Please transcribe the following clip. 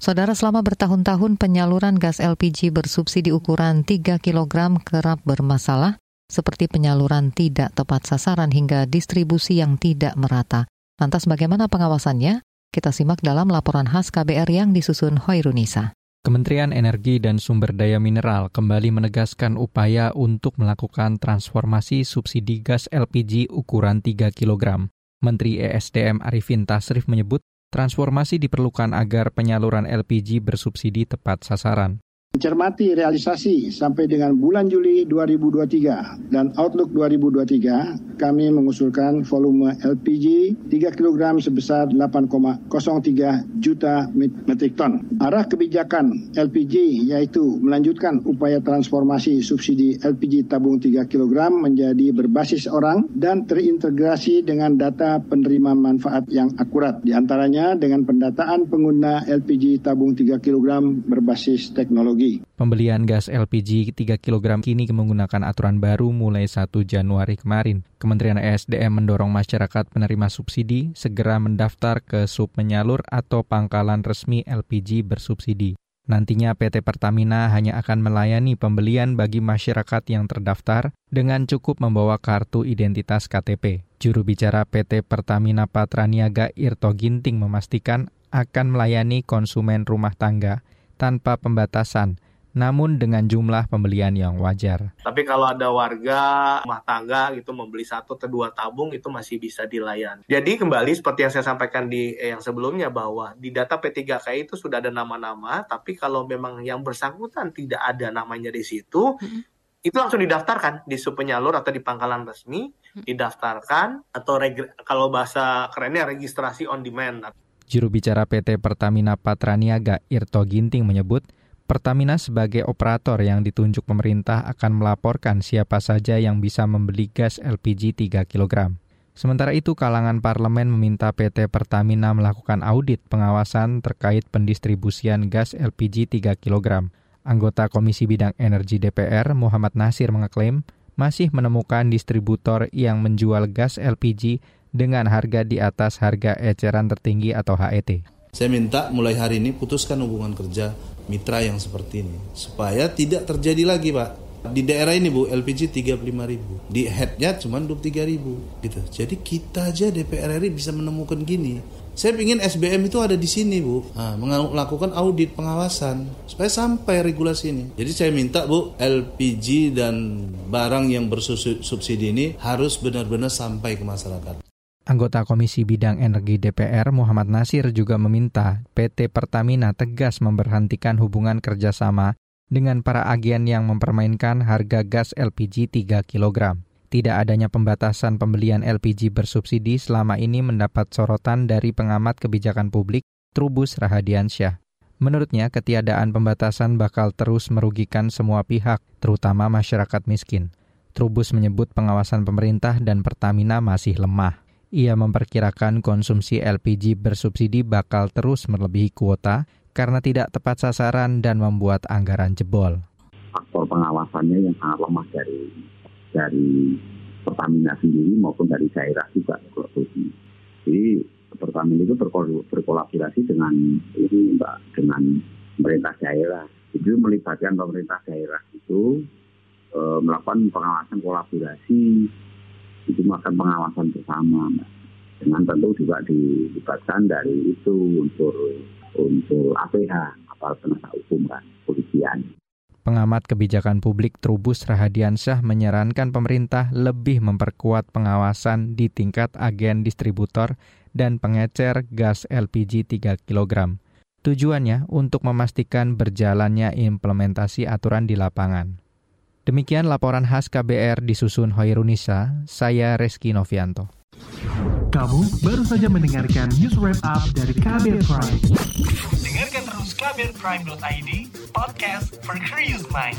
Saudara selama bertahun-tahun penyaluran gas LPG bersubsidi ukuran 3 kg kerap bermasalah, seperti penyaluran tidak tepat sasaran hingga distribusi yang tidak merata. Lantas bagaimana pengawasannya? Kita simak dalam laporan khas KBR yang disusun Hoirunisa. Kementerian Energi dan Sumber Daya Mineral kembali menegaskan upaya untuk melakukan transformasi subsidi gas LPG ukuran 3 kg. Menteri ESDM Arifin Tasrif menyebut transformasi diperlukan agar penyaluran LPG bersubsidi tepat sasaran. Mencermati realisasi sampai dengan bulan Juli 2023 dan Outlook 2023, kami mengusulkan volume LPG 3 kg sebesar 8,03 juta metrik ton. Arah kebijakan LPG yaitu melanjutkan upaya transformasi subsidi LPG tabung 3 kg menjadi berbasis orang dan terintegrasi dengan data penerima manfaat yang akurat. Di antaranya dengan pendataan pengguna LPG tabung 3 kg berbasis teknologi Pembelian gas LPG 3 kg kini menggunakan aturan baru mulai 1 Januari kemarin. Kementerian ESDM mendorong masyarakat penerima subsidi segera mendaftar ke sub penyalur atau pangkalan resmi LPG bersubsidi. Nantinya PT Pertamina hanya akan melayani pembelian bagi masyarakat yang terdaftar dengan cukup membawa kartu identitas KTP. Juru bicara PT Pertamina Patraniaga Irto Ginting memastikan akan melayani konsumen rumah tangga tanpa pembatasan, namun dengan jumlah pembelian yang wajar. Tapi kalau ada warga rumah tangga gitu membeli satu atau dua tabung itu masih bisa dilayani. Jadi kembali seperti yang saya sampaikan di eh, yang sebelumnya bahwa di data P3K itu sudah ada nama-nama, tapi kalau memang yang bersangkutan tidak ada namanya di situ, hmm. itu langsung didaftarkan di sub penyalur atau di pangkalan resmi, hmm. didaftarkan atau kalau bahasa kerennya registrasi on demand. Juru bicara PT Pertamina Patraniaga Irto Ginting menyebut, Pertamina sebagai operator yang ditunjuk pemerintah akan melaporkan siapa saja yang bisa membeli gas LPG 3 kg. Sementara itu, kalangan parlemen meminta PT Pertamina melakukan audit pengawasan terkait pendistribusian gas LPG 3 kg. Anggota Komisi Bidang Energi DPR, Muhammad Nasir mengeklaim masih menemukan distributor yang menjual gas LPG dengan harga di atas harga eceran tertinggi atau HET. Saya minta mulai hari ini putuskan hubungan kerja mitra yang seperti ini supaya tidak terjadi lagi Pak. Di daerah ini Bu LPG 35 ribu, di headnya cuma 23 ribu gitu. Jadi kita aja DPR RI bisa menemukan gini. Saya ingin SBM itu ada di sini Bu, nah, melakukan audit pengawasan supaya sampai regulasi ini. Jadi saya minta Bu LPG dan barang yang bersubsidi ini harus benar-benar sampai ke masyarakat. Anggota Komisi Bidang Energi DPR Muhammad Nasir juga meminta PT Pertamina tegas memberhentikan hubungan kerjasama dengan para agen yang mempermainkan harga gas LPG 3 kg. Tidak adanya pembatasan pembelian LPG bersubsidi selama ini mendapat sorotan dari pengamat kebijakan publik Trubus Rahadiansyah. Menurutnya, ketiadaan pembatasan bakal terus merugikan semua pihak, terutama masyarakat miskin. Trubus menyebut pengawasan pemerintah dan Pertamina masih lemah. Ia memperkirakan konsumsi LPG bersubsidi bakal terus melebihi kuota karena tidak tepat sasaran dan membuat anggaran jebol. Faktor pengawasannya yang sangat lemah dari dari Pertamina sendiri maupun dari daerah juga. Jadi Pertamina itu berkolaborasi dengan ini mbak dengan pemerintah daerah. Itu melibatkan pemerintah daerah itu e, melakukan pengawasan kolaborasi itu melakukan pengawasan bersama dengan tentu juga dilibatkan dari itu unsur unsur APH atau penasihat hukum kan polisian. Pengamat kebijakan publik Trubus Rahadiansyah menyarankan pemerintah lebih memperkuat pengawasan di tingkat agen distributor dan pengecer gas LPG 3 kg. Tujuannya untuk memastikan berjalannya implementasi aturan di lapangan. Demikian laporan khas KBR disusun Hoirunisa, saya Reski Novianto. Kamu baru saja mendengarkan news wrap up dari KBR Prime. Dengarkan terus kbrprime.id, podcast for curious mind.